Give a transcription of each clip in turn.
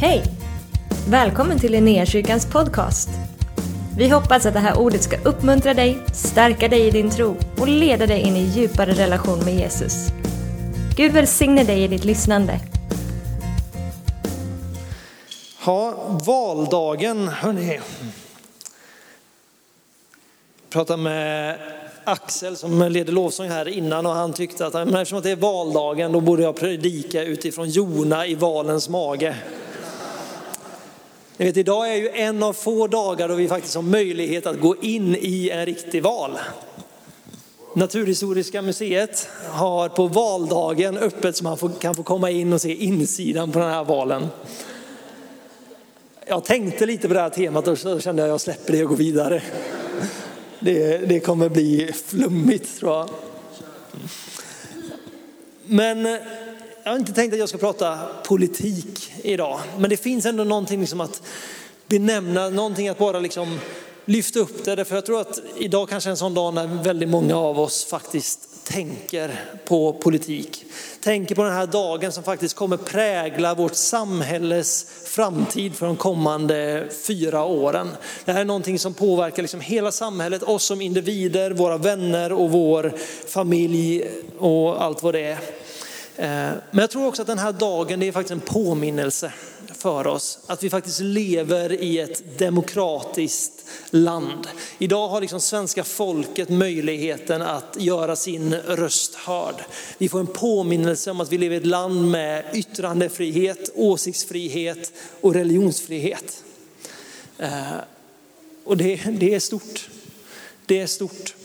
Hej! Välkommen till Linnéakyrkans podcast. Vi hoppas att det här ordet ska uppmuntra dig, stärka dig i din tro och leda dig in i djupare relation med Jesus. Gud välsigne dig i ditt lyssnande. Ja, valdagen, hörni. Jag pratade med Axel som leder lovsång här innan och han tyckte att men eftersom det är valdagen då borde jag predika utifrån Jona i valens mage. Ni vet, idag är ju en av få dagar då vi faktiskt har möjlighet att gå in i en riktig val. Naturhistoriska museet har på valdagen öppet så man får, kan få komma in och se insidan på den här valen. Jag tänkte lite på det här temat och så kände jag att jag släpper det och går vidare. Det, det kommer bli flummigt tror jag. Men jag har inte tänkt att jag ska prata politik idag, men det finns ändå någonting liksom att benämna, någonting att bara liksom lyfta upp det. För jag tror att idag kanske är en sån dag när väldigt många av oss faktiskt tänker på politik. Tänker på den här dagen som faktiskt kommer prägla vårt samhälles framtid för de kommande fyra åren. Det här är någonting som påverkar liksom hela samhället, oss som individer, våra vänner och vår familj och allt vad det är. Eh, men jag tror också att den här dagen det är faktiskt en påminnelse för oss att vi faktiskt lever i ett demokratiskt land. Idag har liksom svenska folket möjligheten att göra sin röst hörd. Vi får en påminnelse om att vi lever i ett land med yttrandefrihet, åsiktsfrihet och religionsfrihet. Eh, och det, det är stort. Det är stort.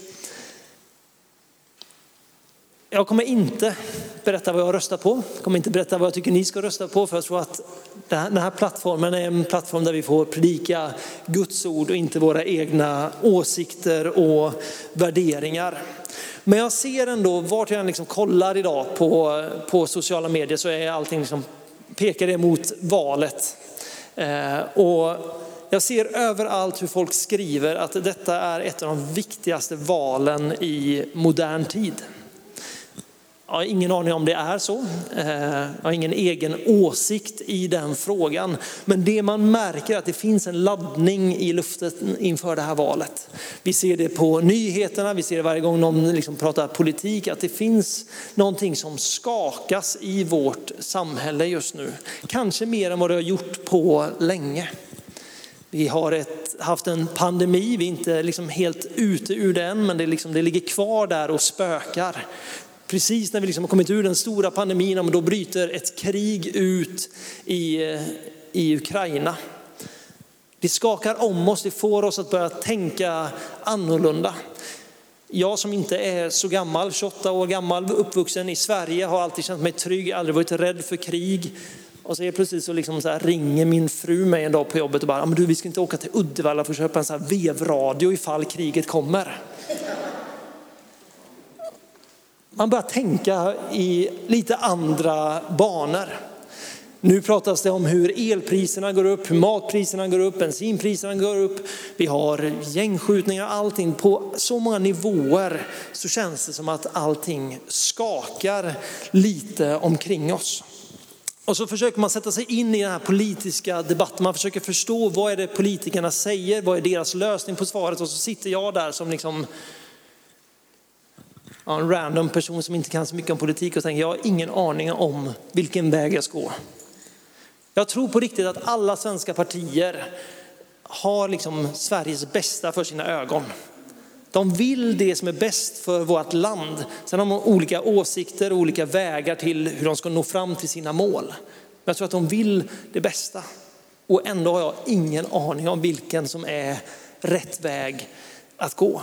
Jag kommer inte berätta vad jag röstar på. Jag kommer inte berätta vad jag tycker ni ska rösta på för jag tror att den här plattformen är en plattform där vi får predika Guds ord och inte våra egna åsikter och värderingar. Men jag ser ändå, vart jag än liksom kollar idag på, på sociala medier så är allting liksom, pekar det mot valet. Eh, och jag ser överallt hur folk skriver att detta är ett av de viktigaste valen i modern tid. Jag har ingen aning om det är så. Eh, jag har ingen egen åsikt i den frågan. Men det man märker är att det finns en laddning i luften inför det här valet. Vi ser det på nyheterna, vi ser det varje gång någon liksom pratar politik, att det finns någonting som skakas i vårt samhälle just nu. Kanske mer än vad det har gjort på länge. Vi har ett, haft en pandemi, vi är inte liksom helt ute ur den, men det, liksom, det ligger kvar där och spökar. Precis när vi liksom har kommit ur den stora pandemin, då bryter ett krig ut i, eh, i Ukraina. Det skakar om oss, det får oss att börja tänka annorlunda. Jag som inte är så gammal, 28 år gammal, uppvuxen i Sverige, har alltid känt mig trygg, aldrig varit rädd för krig. Och så är plötsligt så, liksom så här, ringer min fru mig en dag på jobbet och bara, men du vi ska inte åka till Uddevalla för att köpa en så här vevradio ifall kriget kommer. Man börjar tänka i lite andra banor. Nu pratas det om hur elpriserna går upp, hur matpriserna går upp, bensinpriserna går upp. Vi har gängskjutningar, allting på så många nivåer så känns det som att allting skakar lite omkring oss. Och så försöker man sätta sig in i den här politiska debatten. Man försöker förstå vad är det politikerna säger, vad är deras lösning på svaret och så sitter jag där som liksom en random person som inte kan så mycket om politik och tänker jag har ingen aning om vilken väg jag ska gå. Jag tror på riktigt att alla svenska partier har liksom Sveriges bästa för sina ögon. De vill det som är bäst för vårt land. Sen har de olika åsikter och olika vägar till hur de ska nå fram till sina mål. Men jag tror att de vill det bästa. Och ändå har jag ingen aning om vilken som är rätt väg att gå.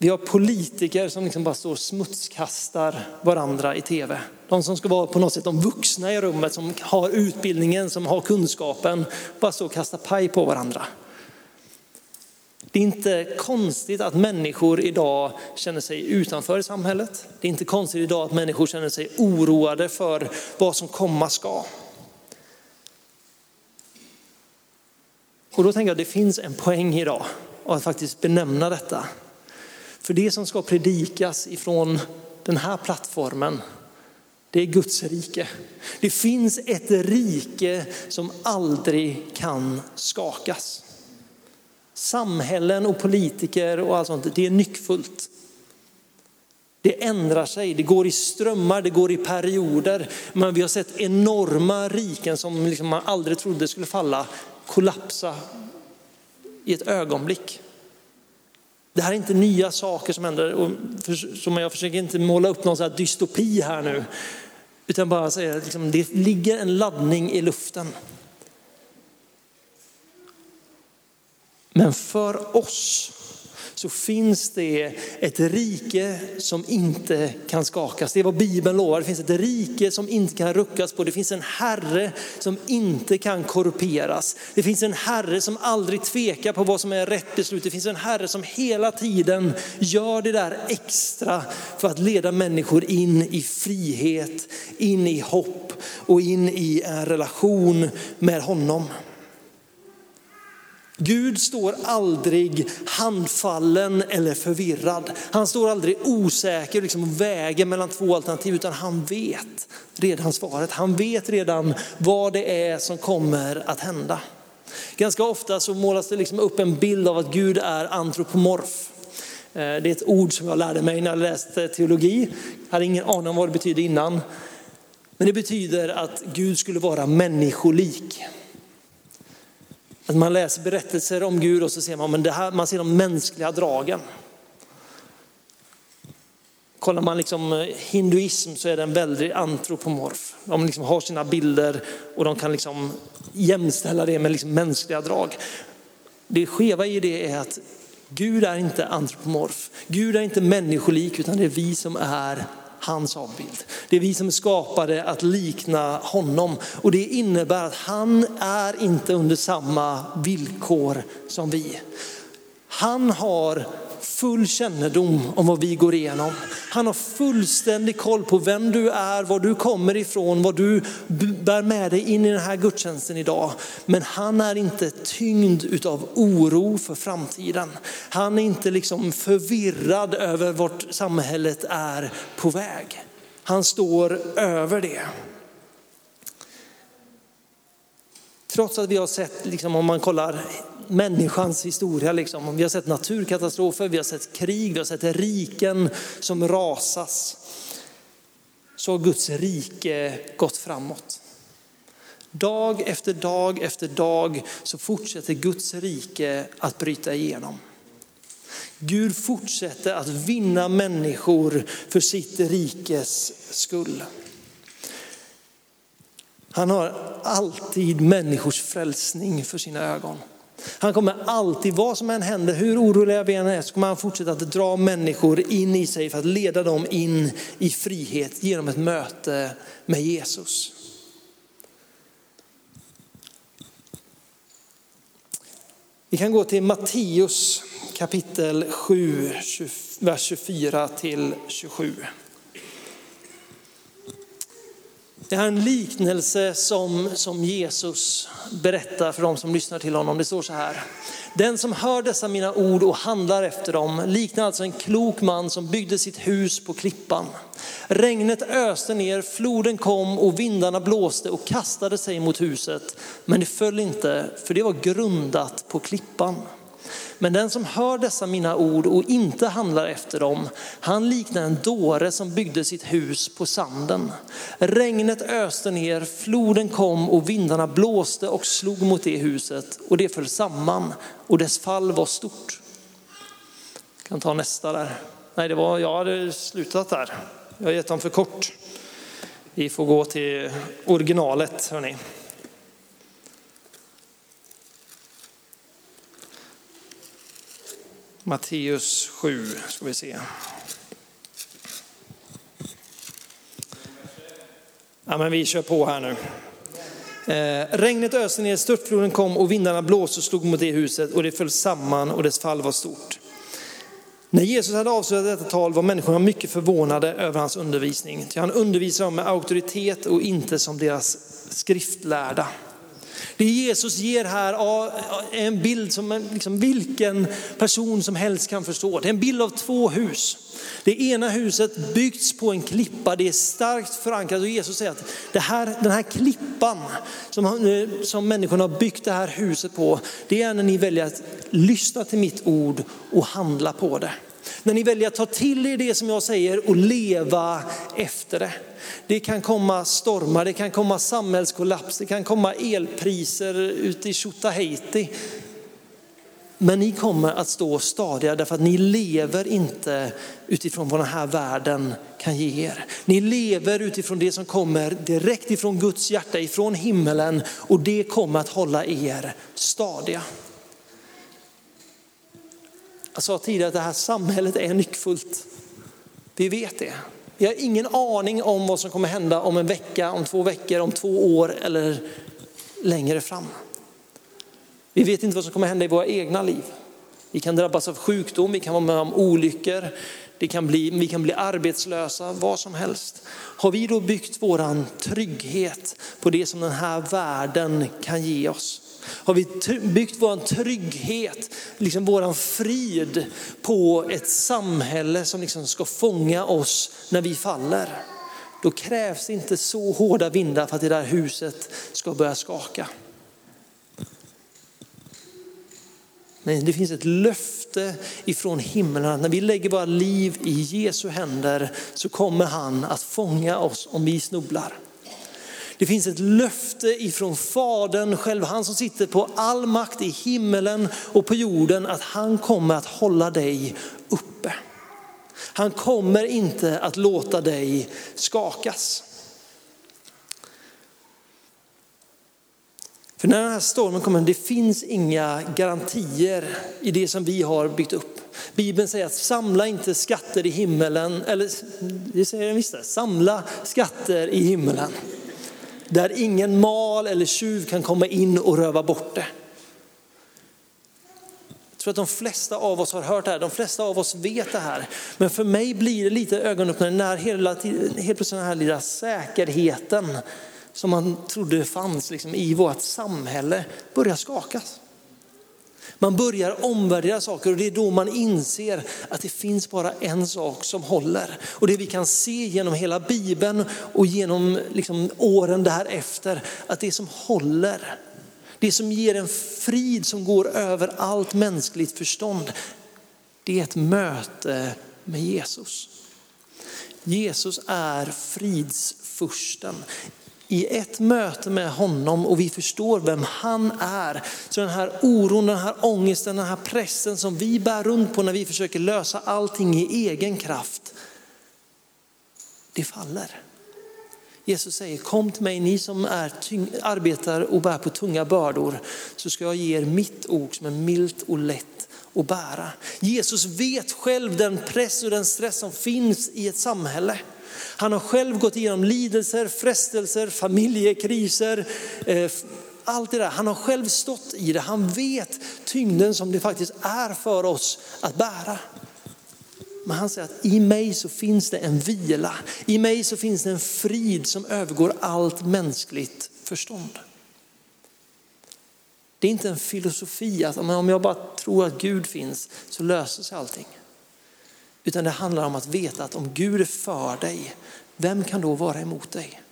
Vi har politiker som liksom bara står och smutskastar varandra i tv. De som ska vara på något sätt de vuxna i rummet, som har utbildningen, som har kunskapen, bara står och kastar paj på varandra. Det är inte konstigt att människor idag känner sig utanför i samhället. Det är inte konstigt idag att människor känner sig oroade för vad som komma ska. Och då tänker jag att det finns en poäng idag att faktiskt benämna detta. För det som ska predikas ifrån den här plattformen, Det är Guds rike. Det finns ett rike som aldrig kan skakas. Samhällen och politiker och allt sånt, det är nyckfullt. Det ändrar sig, det går i strömmar, det går i perioder. Men vi har sett enorma riken som liksom man aldrig trodde skulle falla, kollapsa i ett ögonblick. Det här är inte nya saker som händer. Och för, jag försöker inte måla upp någon så här dystopi här nu. Utan bara säga att liksom, det ligger en laddning i luften. Men för oss så finns det ett rike som inte kan skakas. Det är vad Bibeln lovar. Det finns ett rike som inte kan ruckas på. Det finns en Herre som inte kan korrumperas. Det finns en Herre som aldrig tvekar på vad som är rätt beslut. Det finns en Herre som hela tiden gör det där extra för att leda människor in i frihet, in i hopp och in i en relation med honom. Gud står aldrig handfallen eller förvirrad. Han står aldrig osäker liksom och väger mellan två alternativ utan han vet redan svaret. Han vet redan vad det är som kommer att hända. Ganska ofta så målas det liksom upp en bild av att Gud är antropomorf. Eh, det är ett ord som jag lärde mig när jag läste teologi. Jag hade ingen aning om vad det betydde innan. Men det betyder att Gud skulle vara människolik. Att man läser berättelser om Gud och så ser man, men det här, man ser de mänskliga dragen. Kollar man liksom eh, hinduism så är den väldigt antropomorf. De liksom har sina bilder och de kan liksom jämställa det med liksom mänskliga drag. Det skeva i det är att Gud är inte antropomorf. Gud är inte människolik utan det är vi som är hans avbild. Det är vi som är skapade att likna honom. Och det innebär att han är inte under samma villkor som vi. Han har full kännedom om vad vi går igenom. Han har fullständig koll på vem du är, var du kommer ifrån, vad du bär med dig in i den här gudstjänsten idag. Men han är inte tyngd av oro för framtiden. Han är inte liksom förvirrad över vart samhället är på väg. Han står över det. Trots att vi har sett, liksom, om man kollar människans historia. Liksom. Vi har sett naturkatastrofer, vi har sett krig, vi har sett riken som rasas. Så har Guds rike gått framåt. Dag efter dag efter dag så fortsätter Guds rike att bryta igenom. Gud fortsätter att vinna människor för sitt rikes skull. Han har alltid människors frälsning för sina ögon. Han kommer alltid, vad som än händer, hur oroliga vi än är, så kommer han fortsätta att dra människor in i sig för att leda dem in i frihet genom ett möte med Jesus. Vi kan gå till Matteus kapitel 7, vers 24 till 27. Det här är en liknelse som, som Jesus berättar för de som lyssnar till honom. Det står så här. Den som hör dessa mina ord och handlar efter dem liknar alltså en klok man som byggde sitt hus på klippan. Regnet öste ner, floden kom och vindarna blåste och kastade sig mot huset. Men det föll inte, för det var grundat på klippan. Men den som hör dessa mina ord och inte handlar efter dem, han liknar en dåre som byggde sitt hus på sanden. Regnet öste ner, floden kom och vindarna blåste och slog mot det huset och det föll samman och dess fall var stort. Jag kan ta nästa där. Nej, det var, jag hade slutat där. Jag har gett dem för kort. Vi får gå till originalet, hörni. Matteus 7 ska vi se. Ja, men vi kör på här nu. Eh, regnet öste ner, störtfloden kom och vindarna blåste och slog mot det huset och det föll samman och dess fall var stort. När Jesus hade avslutat detta tal var människorna mycket förvånade över hans undervisning. Ty han undervisade dem med auktoritet och inte som deras skriftlärda. Det Jesus ger här är en bild som liksom vilken person som helst kan förstå. Det är en bild av två hus. Det ena huset byggts på en klippa, det är starkt förankrat och Jesus säger att det här, den här klippan som, eh, som människorna har byggt det här huset på, det är när ni väljer att lyssna till mitt ord och handla på det. När ni väljer att ta till er det som jag säger och leva efter det. Det kan komma stormar, det kan komma samhällskollaps, det kan komma elpriser ute i Tjotahejti. Men ni kommer att stå stadiga därför att ni lever inte utifrån vad den här världen kan ge er. Ni lever utifrån det som kommer direkt ifrån Guds hjärta, ifrån himmelen och det kommer att hålla er stadiga. Jag sa tidigare att det här samhället är nyckfullt. Vi vet det. Vi har ingen aning om vad som kommer hända om en vecka, om två veckor, om två år eller längre fram. Vi vet inte vad som kommer hända i våra egna liv. Vi kan drabbas av sjukdom, vi kan vara med om olyckor, det kan bli, vi kan bli arbetslösa, vad som helst. Har vi då byggt våran trygghet på det som den här världen kan ge oss? Har vi byggt vår trygghet, liksom vår frid på ett samhälle som liksom ska fånga oss när vi faller? Då krävs inte så hårda vindar för att det där huset ska börja skaka. Men det finns ett löfte ifrån himlen att när vi lägger våra liv i Jesu händer så kommer han att fånga oss om vi snubblar. Det finns ett löfte ifrån Fadern själv, han som sitter på all makt i himmelen och på jorden, att han kommer att hålla dig uppe. Han kommer inte att låta dig skakas. För när den här stormen kommer, det finns inga garantier i det som vi har byggt upp. Bibeln säger att samla inte skatter i himmelen, eller det säger den visst, samla skatter i himmelen. Där ingen mal eller tjuv kan komma in och röva bort det. Jag tror att de flesta av oss har hört det här, de flesta av oss vet det här. Men för mig blir det lite ögonöppnande när hela, helt plötsligt den här lilla säkerheten som man trodde fanns liksom i vårt samhälle börjar skakas. Man börjar omvärdera saker och det är då man inser att det finns bara en sak som håller. Och det vi kan se genom hela Bibeln och genom liksom åren därefter, att det som håller, det som ger en frid som går över allt mänskligt förstånd, det är ett möte med Jesus. Jesus är fridsfursten i ett möte med honom och vi förstår vem han är. Så den här oron, den här ångesten, den här pressen som vi bär runt på när vi försöker lösa allting i egen kraft, det faller. Jesus säger kom till mig ni som är tyng, arbetar och bär på tunga bördor så ska jag ge er mitt ord som är milt och lätt att bära. Jesus vet själv den press och den stress som finns i ett samhälle. Han har själv gått igenom lidelser, frestelser, familjekriser, eh, allt det där. Han har själv stått i det. Han vet tyngden som det faktiskt är för oss att bära. Men han säger att i mig så finns det en vila. I mig så finns det en frid som övergår allt mänskligt förstånd. Det är inte en filosofi att om jag bara tror att Gud finns så löser sig allting. Utan det handlar om att veta att om Gud är för dig, vem kan då vara emot dig?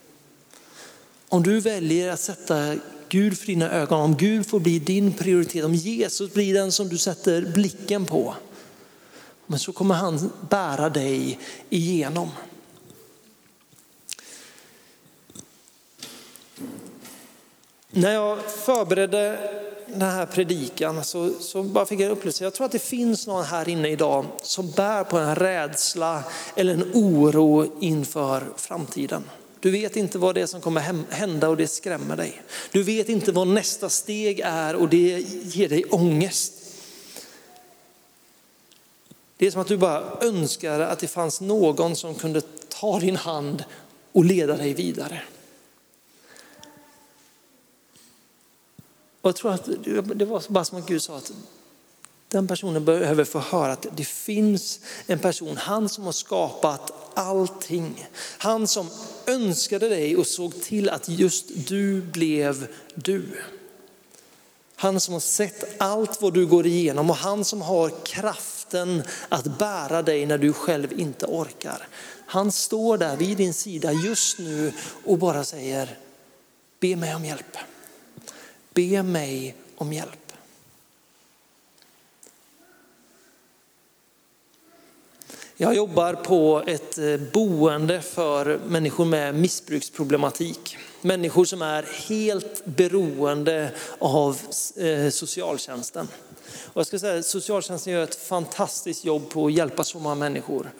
Om du väljer att sätta Gud för dina ögon, om Gud får bli din prioritet, om Jesus blir den som du sätter blicken på, men så kommer han bära dig igenom. När jag förberedde den här predikan så, så bara fick jag en upplevelse, jag tror att det finns någon här inne idag som bär på en rädsla eller en oro inför framtiden. Du vet inte vad det är som kommer hända och det skrämmer dig. Du vet inte vad nästa steg är och det ger dig ångest. Det är som att du bara önskar att det fanns någon som kunde ta din hand och leda dig vidare. Och jag tror att det var bara som att Gud sa att Den personen behöver få höra att det finns en person, han som har skapat allting. Han som önskade dig och såg till att just du blev du. Han som har sett allt vad du går igenom och han som har kraften att bära dig när du själv inte orkar. Han står där vid din sida just nu och bara säger, be mig om hjälp. Be mig om hjälp. Jag jobbar på ett eh, boende för människor med missbruksproblematik. Människor som är helt beroende av eh, socialtjänsten. Och jag ska säga, socialtjänsten gör ett fantastiskt jobb på att hjälpa så många människor.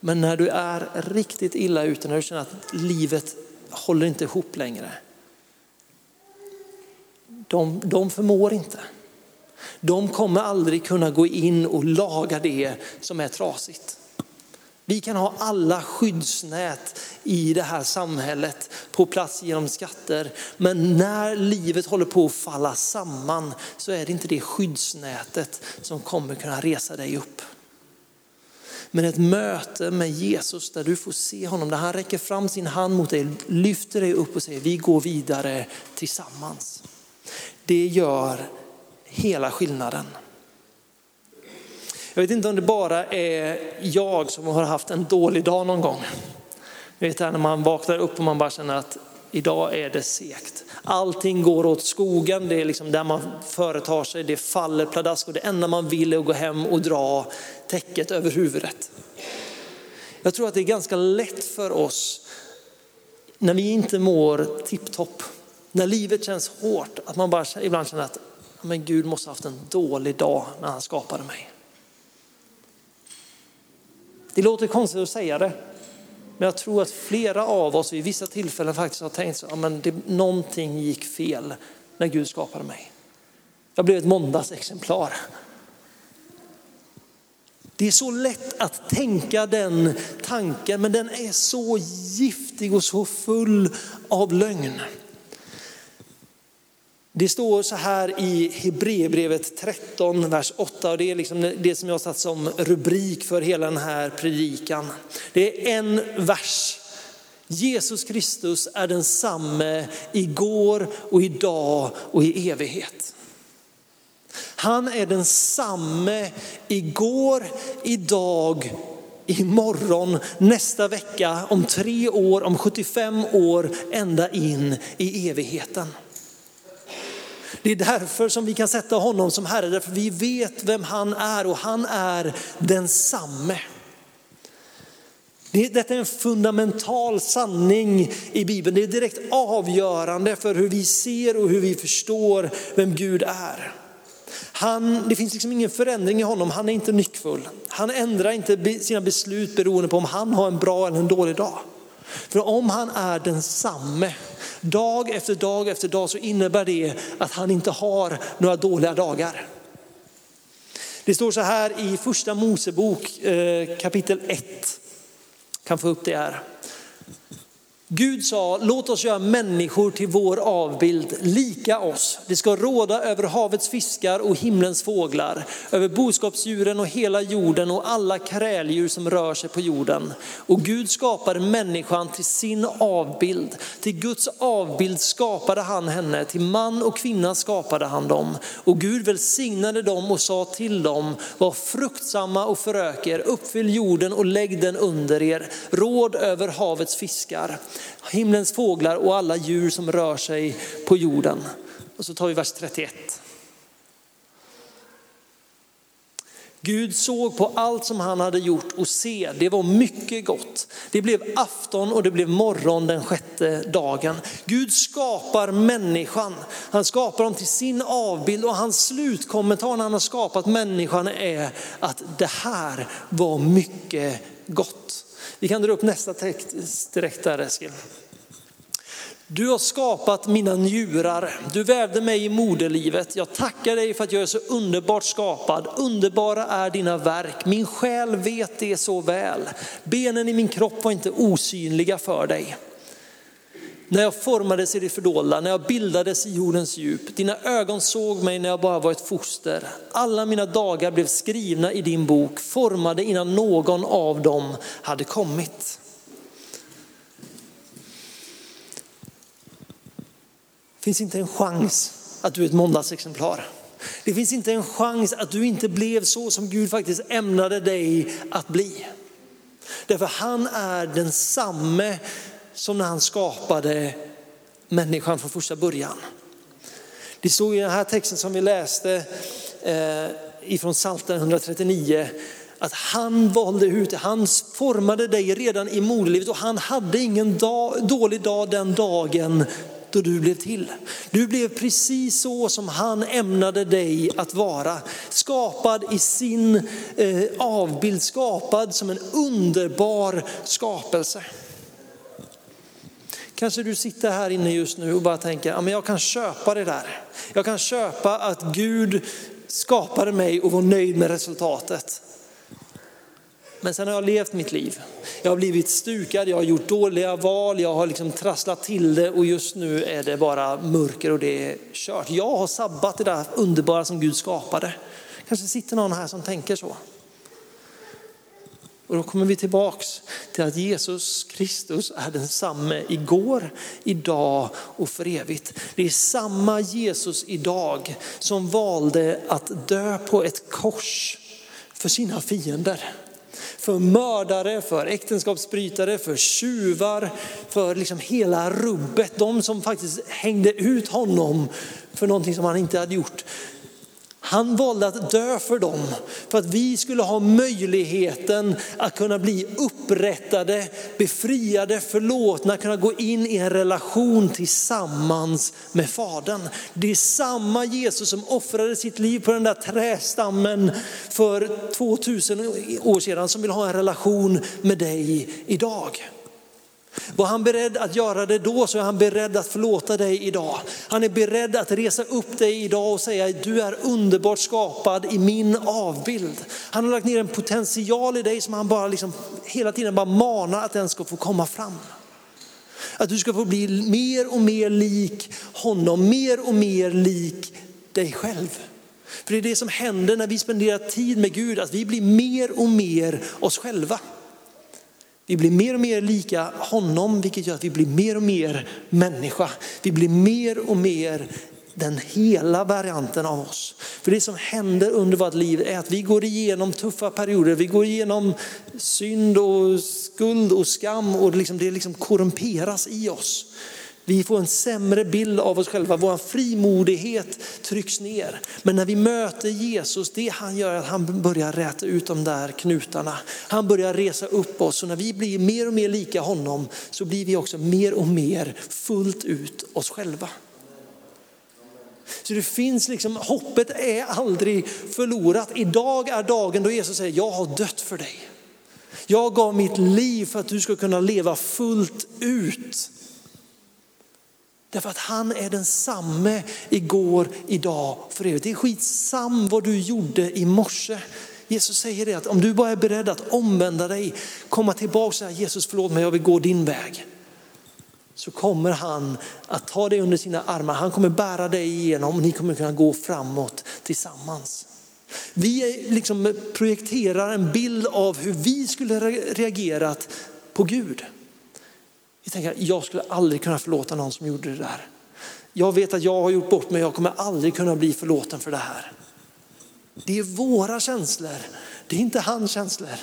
Men när du är riktigt illa ute, när du känner att livet håller inte ihop längre. De, de förmår inte. De kommer aldrig kunna gå in och laga det som är trasigt. Vi kan ha alla skyddsnät i det här samhället på plats genom skatter. Men när livet håller på att falla samman så är det inte det skyddsnätet som kommer kunna resa dig upp. Men ett möte med Jesus där du får se honom, där han räcker fram sin hand mot dig, lyfter dig upp och säger vi går vidare tillsammans. Det gör hela skillnaden. Jag vet inte om det bara är jag som har haft en dålig dag någon gång. Jag vet när man vaknar upp och man bara känner att idag är det segt. Allting går åt skogen, det är liksom där man företar sig, det faller pladask och det enda man vill är att gå hem och dra täcket över huvudet. Jag tror att det är ganska lätt för oss när vi inte mår tipptopp, när livet känns hårt, att man bara ibland känner att men Gud måste ha haft en dålig dag när han skapade mig. Det låter konstigt att säga det, men jag tror att flera av oss vid vissa tillfällen faktiskt har tänkt att ja, någonting gick fel när Gud skapade mig. Jag blev ett måndagsexemplar. Det är så lätt att tänka den tanken, men den är så giftig och så full av lögn. Det står så här i Hebreerbrevet 13, vers 8 och det är liksom det som jag satt som rubrik för hela den här predikan. Det är en vers. Jesus Kristus är densamme igår och idag och i evighet. Han är densamme igår, idag, imorgon, nästa vecka, om tre år, om 75 år, ända in i evigheten. Det är därför som vi kan sätta honom som Herre, därför vi vet vem han är och han är densamme. Detta är en fundamental sanning i Bibeln. Det är direkt avgörande för hur vi ser och hur vi förstår vem Gud är. Han, det finns liksom ingen förändring i honom, han är inte nyckfull. Han ändrar inte sina beslut beroende på om han har en bra eller en dålig dag. För om han är densamme dag efter dag efter dag så innebär det att han inte har några dåliga dagar. Det står så här i första Mosebok eh, kapitel 1. Kan få upp det här. Gud sa, låt oss göra människor till vår avbild, lika oss. Det ska råda över havets fiskar och himlens fåglar, över boskapsdjuren och hela jorden och alla kräldjur som rör sig på jorden. Och Gud skapade människan till sin avbild. Till Guds avbild skapade han henne, till man och kvinna skapade han dem. Och Gud välsignade dem och sa till dem, var fruktsamma och föröker, uppfyll jorden och lägg den under er, råd över havets fiskar himlens fåglar och alla djur som rör sig på jorden. Och så tar vi vers 31. Gud såg på allt som han hade gjort och se, det var mycket gott. Det blev afton och det blev morgon den sjätte dagen. Gud skapar människan, han skapar dem till sin avbild och hans slutkommentar när han har skapat människan är att det här var mycket gott. Vi kan dra upp nästa text direkt där Eskil. Du har skapat mina njurar, du vävde mig i moderlivet. Jag tackar dig för att jag är så underbart skapad. Underbara är dina verk, min själ vet det så väl. Benen i min kropp var inte osynliga för dig. När jag formades i det fördolda, när jag bildades i jordens djup. Dina ögon såg mig när jag bara var ett foster. Alla mina dagar blev skrivna i din bok, formade innan någon av dem hade kommit. Finns inte en chans att du är ett måndagsexemplar. Det finns inte en chans att du inte blev så som Gud faktiskt ämnade dig att bli. Därför han är densamme som när han skapade människan från första början. Det stod i den här texten som vi läste eh, ifrån Psaltaren 139 att han valde ut han formade dig redan i moderlivet och han hade ingen dag, dålig dag den dagen då du blev till. Du blev precis så som han ämnade dig att vara. Skapad i sin eh, avbild, skapad som en underbar skapelse. Kanske du sitter här inne just nu och bara tänker, ja, men jag kan köpa det där. Jag kan köpa att Gud skapade mig och var nöjd med resultatet. Men sen har jag levt mitt liv. Jag har blivit stukad, jag har gjort dåliga val, jag har liksom trasslat till det och just nu är det bara mörker och det är kört. Jag har sabbat det där underbara som Gud skapade. Kanske sitter någon här som tänker så. Och då kommer vi tillbaks till att Jesus Kristus är densamme igår, idag och för evigt. Det är samma Jesus idag som valde att dö på ett kors för sina fiender. För mördare, för äktenskapsbrytare, för tjuvar, för liksom hela rubbet. De som faktiskt hängde ut honom för någonting som han inte hade gjort. Han valde att dö för dem för att vi skulle ha möjligheten att kunna bli upprättade, befriade, förlåtna, kunna gå in i en relation tillsammans med Fadern. Det är samma Jesus som offrade sitt liv på den där trästammen för 2000 år sedan som vill ha en relation med dig idag. Var han beredd att göra det då så är han beredd att förlåta dig idag. Han är beredd att resa upp dig idag och säga du är underbart skapad i min avbild. Han har lagt ner en potential i dig som han bara liksom hela tiden bara manar att den ska få komma fram. Att du ska få bli mer och mer lik honom, mer och mer lik dig själv. För det är det som händer när vi spenderar tid med Gud, att vi blir mer och mer oss själva. Vi blir mer och mer lika honom, vilket gör att vi blir mer och mer människa. Vi blir mer och mer den hela varianten av oss. För det som händer under vårt liv är att vi går igenom tuffa perioder, vi går igenom synd och skuld och skam och liksom det liksom korrumperas i oss. Vi får en sämre bild av oss själva, vår frimodighet trycks ner. Men när vi möter Jesus, det han gör är att han börjar räta ut de där knutarna. Han börjar resa upp oss och när vi blir mer och mer lika honom så blir vi också mer och mer fullt ut oss själva. Så det finns liksom, hoppet är aldrig förlorat. Idag är dagen då Jesus säger, jag har dött för dig. Jag gav mitt liv för att du ska kunna leva fullt ut. Därför att han är densamme igår, idag, för evigt. Det är skitsam vad du gjorde i morse. Jesus säger det att om du bara är beredd att omvända dig, komma tillbaka och säga Jesus förlåt mig, jag vill gå din väg. Så kommer han att ta dig under sina armar, han kommer bära dig igenom och ni kommer kunna gå framåt tillsammans. Vi liksom projekterar en bild av hur vi skulle reagerat på Gud. Vi tänker att jag skulle aldrig kunna förlåta någon som gjorde det där. Jag vet att jag har gjort bort mig, jag kommer aldrig kunna bli förlåten för det här. Det är våra känslor, det är inte hans känslor.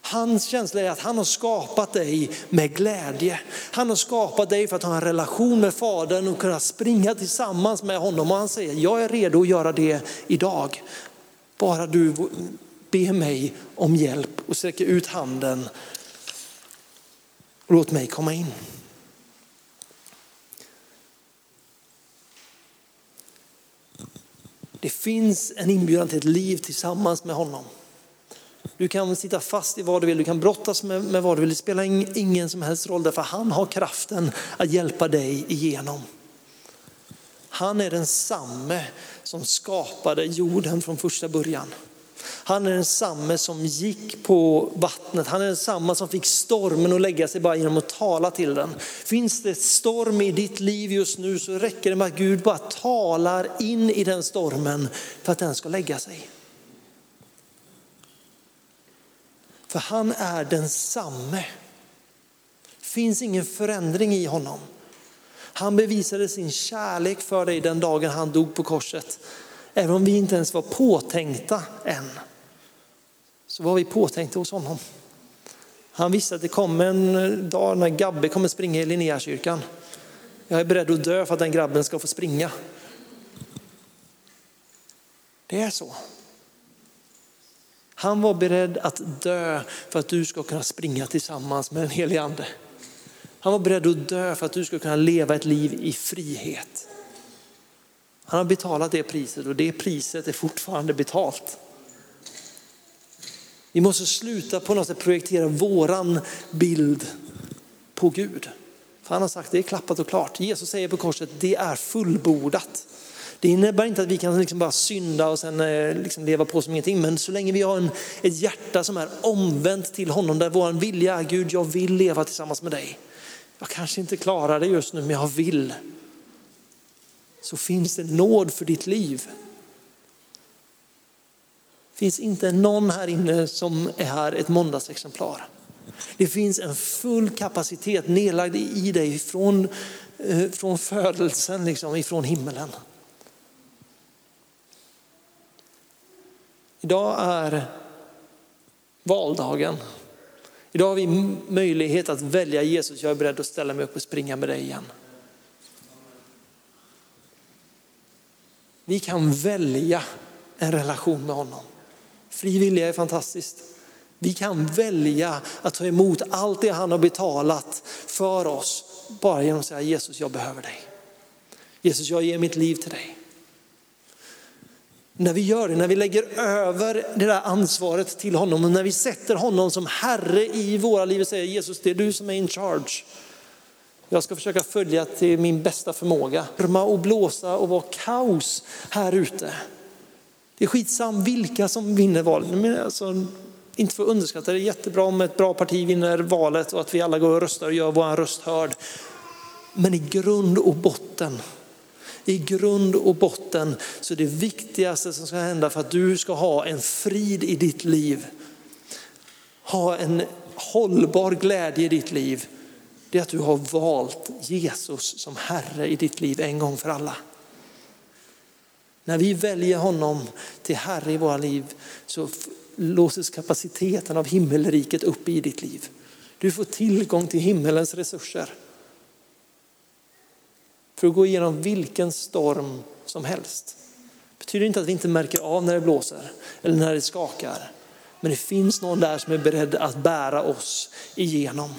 Hans känsla är att han har skapat dig med glädje. Han har skapat dig för att ha en relation med Fadern och kunna springa tillsammans med honom. Och han säger, jag är redo att göra det idag. Bara du ber mig om hjälp och sträcker ut handen låt mig komma in. Det finns en inbjudan till ett liv tillsammans med honom. Du kan sitta fast i vad du vill, du kan brottas med, med vad du vill. Det spelar ingen som helst roll därför han har kraften att hjälpa dig igenom. Han är densamme som skapade jorden från första början. Han är densamme som gick på vattnet. Han är densamma som fick stormen att lägga sig bara genom att tala till den. Finns det storm i ditt liv just nu så räcker det med att Gud bara talar in i den stormen för att den ska lägga sig. För han är densamme. finns ingen förändring i honom. Han bevisade sin kärlek för dig den dagen han dog på korset. Även om vi inte ens var påtänkta än, så var vi påtänkta hos honom. Han visste att det kommer en dag när Gabbe kommer springa i Linnéakyrkan. Jag är beredd att dö för att den grabben ska få springa. Det är så. Han var beredd att dö för att du ska kunna springa tillsammans med den helige ande. Han var beredd att dö för att du ska kunna leva ett liv i frihet. Han har betalat det priset och det priset är fortfarande betalt. Vi måste sluta på något sätt projektera våran bild på Gud. För han har sagt det är klappat och klart. Jesus säger på korset det är fullbordat. Det innebär inte att vi kan liksom bara synda och sen eh, liksom leva på som ingenting. Men så länge vi har en, ett hjärta som är omvänt till honom, där vår vilja är Gud, jag vill leva tillsammans med dig. Jag kanske inte klarar det just nu, men jag vill. Så finns det nåd för ditt liv. Det finns inte någon här inne som är här ett måndagsexemplar. Det finns en full kapacitet nedlagd i dig från, eh, från födelsen, liksom, ifrån himmelen. Idag är valdagen. Idag har vi möjlighet att välja Jesus. Jag är beredd att ställa mig upp och springa med dig igen. Vi kan välja en relation med honom. Fri vilja är fantastiskt. Vi kan välja att ta emot allt det han har betalat för oss bara genom att säga Jesus jag behöver dig. Jesus jag ger mitt liv till dig. När vi gör det, när vi lägger över det där ansvaret till honom och när vi sätter honom som Herre i våra liv och säger Jesus det är du som är in charge. Jag ska försöka följa till min bästa förmåga. Rma och blåsa och vara kaos här ute. Det är skitsam vilka som vinner valet. Men alltså, inte för att underskatta, det är jättebra om ett bra parti vinner valet och att vi alla går och röstar och gör vår röst hörd. Men i grund och botten i grund och botten så det viktigaste som ska hända för att du ska ha en frid i ditt liv, ha en hållbar glädje i ditt liv, det är att du har valt Jesus som Herre i ditt liv en gång för alla. När vi väljer honom till Herre i våra liv så låses kapaciteten av himmelriket upp i ditt liv. Du får tillgång till himmelens resurser för att gå igenom vilken storm som helst. Det betyder inte att vi inte märker av när det blåser eller när det skakar. Men det finns någon där som är beredd att bära oss igenom.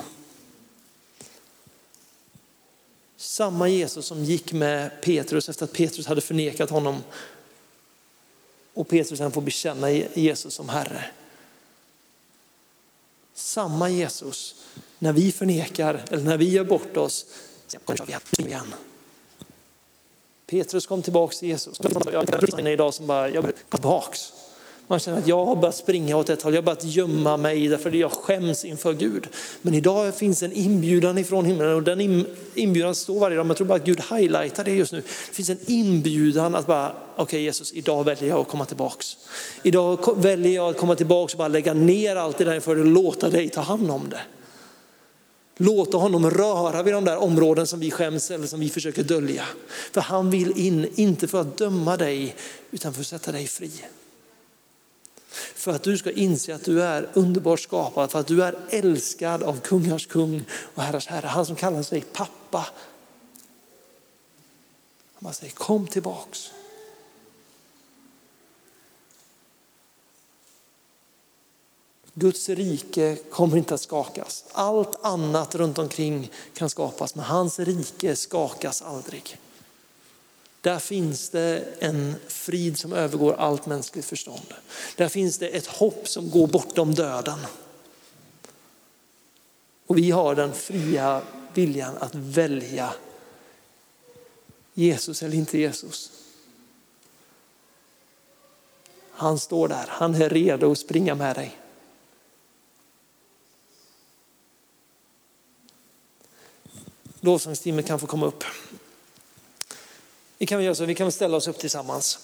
Samma Jesus som gick med Petrus efter att Petrus hade förnekat honom och Petrus sen får bekänna Jesus som Herre. Samma Jesus, när vi förnekar eller när vi gör bort oss, igen. Petrus kom tillbaka till Jesus. Jag idag som bara, jag tillbaks. Man känner att jag har börjat springa åt ett håll, jag har börjat gömma mig därför att jag skäms inför Gud. Men idag finns en inbjudan ifrån himlen och den inbjudan står varje dag. Men jag tror bara att Gud highlightar det just nu. Det finns en inbjudan att bara, okej okay, Jesus, idag väljer jag att komma tillbaks. Idag väljer jag att komma tillbaks och bara lägga ner allt det där för att låta dig ta hand om det. Låta honom röra vid de där områden som vi skäms eller som vi försöker dölja. För han vill in, inte för att döma dig, utan för att sätta dig fri. För att du ska inse att du är underbart skapad, för att du är älskad av kungars kung och herrars herre. Han som kallar sig pappa. Han bara säger kom tillbaks. Guds rike kommer inte att skakas. Allt annat runt omkring kan skapas, men hans rike skakas aldrig. Där finns det en frid som övergår allt mänskligt förstånd. Där finns det ett hopp som går bortom döden. Och vi har den fria viljan att välja Jesus eller inte Jesus. Han står där, han är redo att springa med dig. Lovsångsteamet kan få komma upp. Vi kan göra så, vi kan ställa oss upp tillsammans.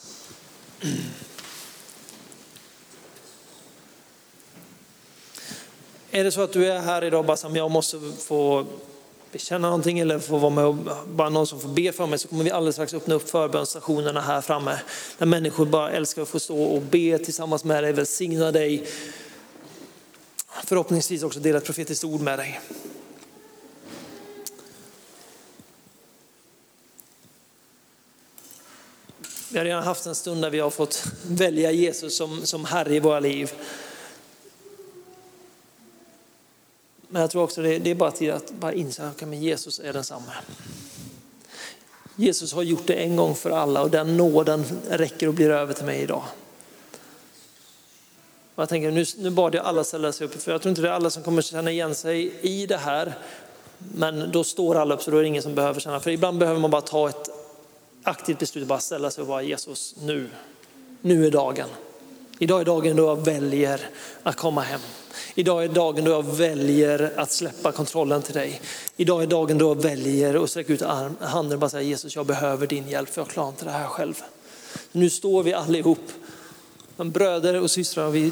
Är det så att du är här idag bara som jag måste få bekänna någonting eller få vara med och bara någon som får be för mig så kommer vi alldeles strax öppna upp förbönsstationerna här framme. Där människor bara älskar att få stå och be tillsammans med dig, välsigna dig. Förhoppningsvis också dela ett profetiskt ord med dig. Vi har redan haft en stund där vi har fått välja Jesus som, som Herre i våra liv. Men jag tror också det, det är bara tid att bara inse att okay, Jesus är densamme. Jesus har gjort det en gång för alla och den nåden räcker och blir över till mig idag. Och jag tänker, nu, nu bad jag alla ställa sig upp, för jag tror inte det är alla som kommer känna igen sig i det här. Men då står alla upp så då är det ingen som behöver känna, för ibland behöver man bara ta ett aktivt beslut, att bara ställa sig och vara Jesus nu. Nu är dagen. Idag är dagen då jag väljer att komma hem. Idag är dagen då jag väljer att släppa kontrollen till dig. Idag är dagen då jag väljer att sträcka ut handen och bara säga Jesus jag behöver din hjälp för jag klarar inte det här själv. Nu står vi allihop, bröder och systrar, vi,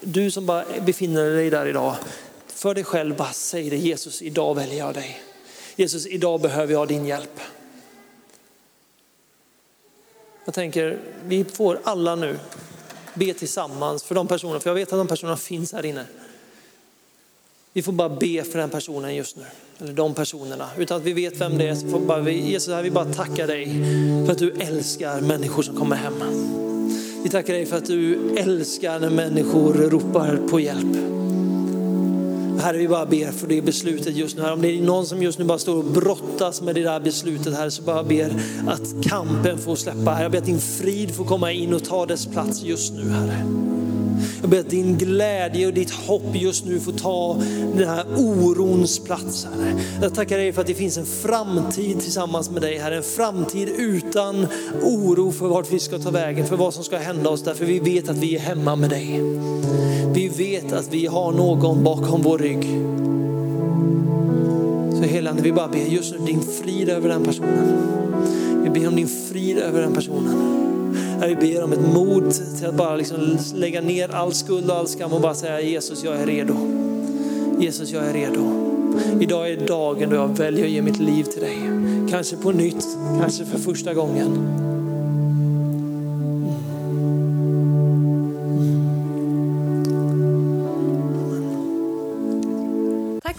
du som bara befinner dig där idag, för dig själv bara säg det Jesus idag väljer jag dig. Jesus idag behöver jag din hjälp. Jag tänker, vi får alla nu be tillsammans för de personerna, för jag vet att de personerna finns här inne. Vi får bara be för den personen just nu, eller de personerna, utan att vi vet vem det är. Så får bara, Jesus, här, vi bara tackar dig för att du älskar människor som kommer hem. Vi tackar dig för att du älskar när människor ropar på hjälp. Herre, vi bara ber för det beslutet just nu. Om det är någon som just nu bara står och brottas med det där beslutet här så bara ber att kampen får släppa. Herre, jag ber att din frid får komma in och ta dess plats just nu, Herre. Jag ber att din glädje och ditt hopp just nu får ta den här orons plats, Herre. Jag tackar dig för att det finns en framtid tillsammans med dig, Herre. En framtid utan oro för vart vi ska ta vägen, för vad som ska hända oss, därför vi vet att vi är hemma med dig. Vi vet att vi har någon bakom vår rygg. Så helande, vi bara ber just nu din frid över den personen. Vi ber om din frid över den personen. Vi ber om ett mod till att bara liksom lägga ner all skuld och all skam och bara säga Jesus jag är redo. Jesus jag är redo. Idag är dagen då jag väljer att ge mitt liv till dig. Kanske på nytt, kanske för första gången.